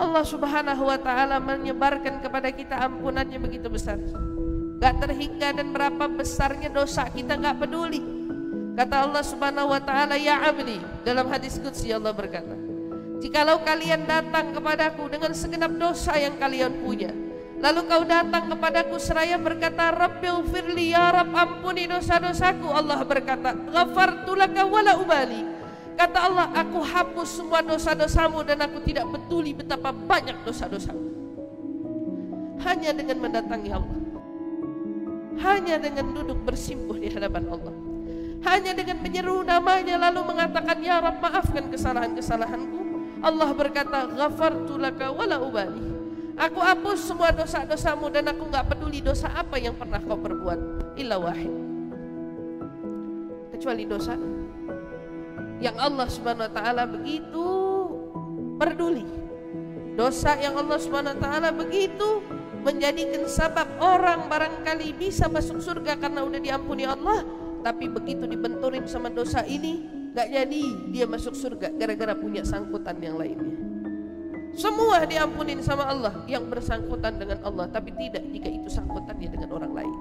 Allah subhanahu wa ta'ala menyebarkan kepada kita ampunannya begitu besar. Gak terhingga dan berapa besarnya dosa kita gak peduli. Kata Allah subhanahu wa ta'ala Ya abdi Dalam hadis Qudsi Allah berkata Jikalau kalian datang kepadaku dengan segenap dosa yang kalian punya Lalu kau datang kepadaku seraya berkata Rabbil firli ya Rab ampuni dosa-dosaku Allah berkata Ghafartu laka wala ubali Kata Allah aku hapus semua dosa-dosamu Dan aku tidak peduli betapa banyak dosa-dosamu Hanya dengan mendatangi Allah Hanya dengan duduk bersimpuh di hadapan Allah Hanya dengan menyeru namanya lalu mengatakan Ya Rab maafkan kesalahan-kesalahanku Allah berkata Ghafartu laka wala ubali Aku hapus semua dosa-dosamu dan aku nggak peduli dosa apa yang pernah kau perbuat. Illa wahid. Kecuali dosa yang Allah Subhanahu wa taala begitu peduli. Dosa yang Allah Subhanahu wa taala begitu menjadikan sebab orang barangkali bisa masuk surga karena udah diampuni Allah, tapi begitu dibenturin sama dosa ini, gak jadi dia masuk surga gara-gara punya sangkutan yang lainnya. Semua diampunin sama Allah yang bersangkutan dengan Allah, tapi tidak jika itu sangkutannya dengan orang lain.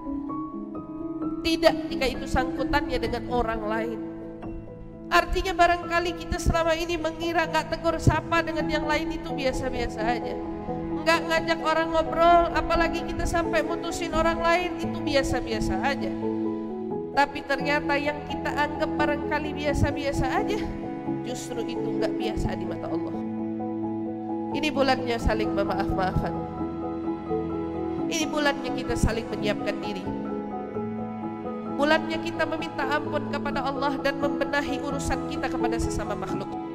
Tidak jika itu sangkutannya dengan orang lain. Artinya barangkali kita selama ini mengira nggak tegur sapa dengan yang lain itu biasa-biasa aja. Nggak ngajak orang ngobrol, apalagi kita sampai mutusin orang lain itu biasa-biasa aja. Tapi ternyata yang kita anggap barangkali biasa-biasa aja, justru itu nggak biasa di mata Allah. Ini bulannya saling memaaf-maafan. Ini bulannya kita saling menyiapkan diri. Bulannya kita meminta ampun kepada Allah dan membenahi urusan kita kepada sesama makhluk.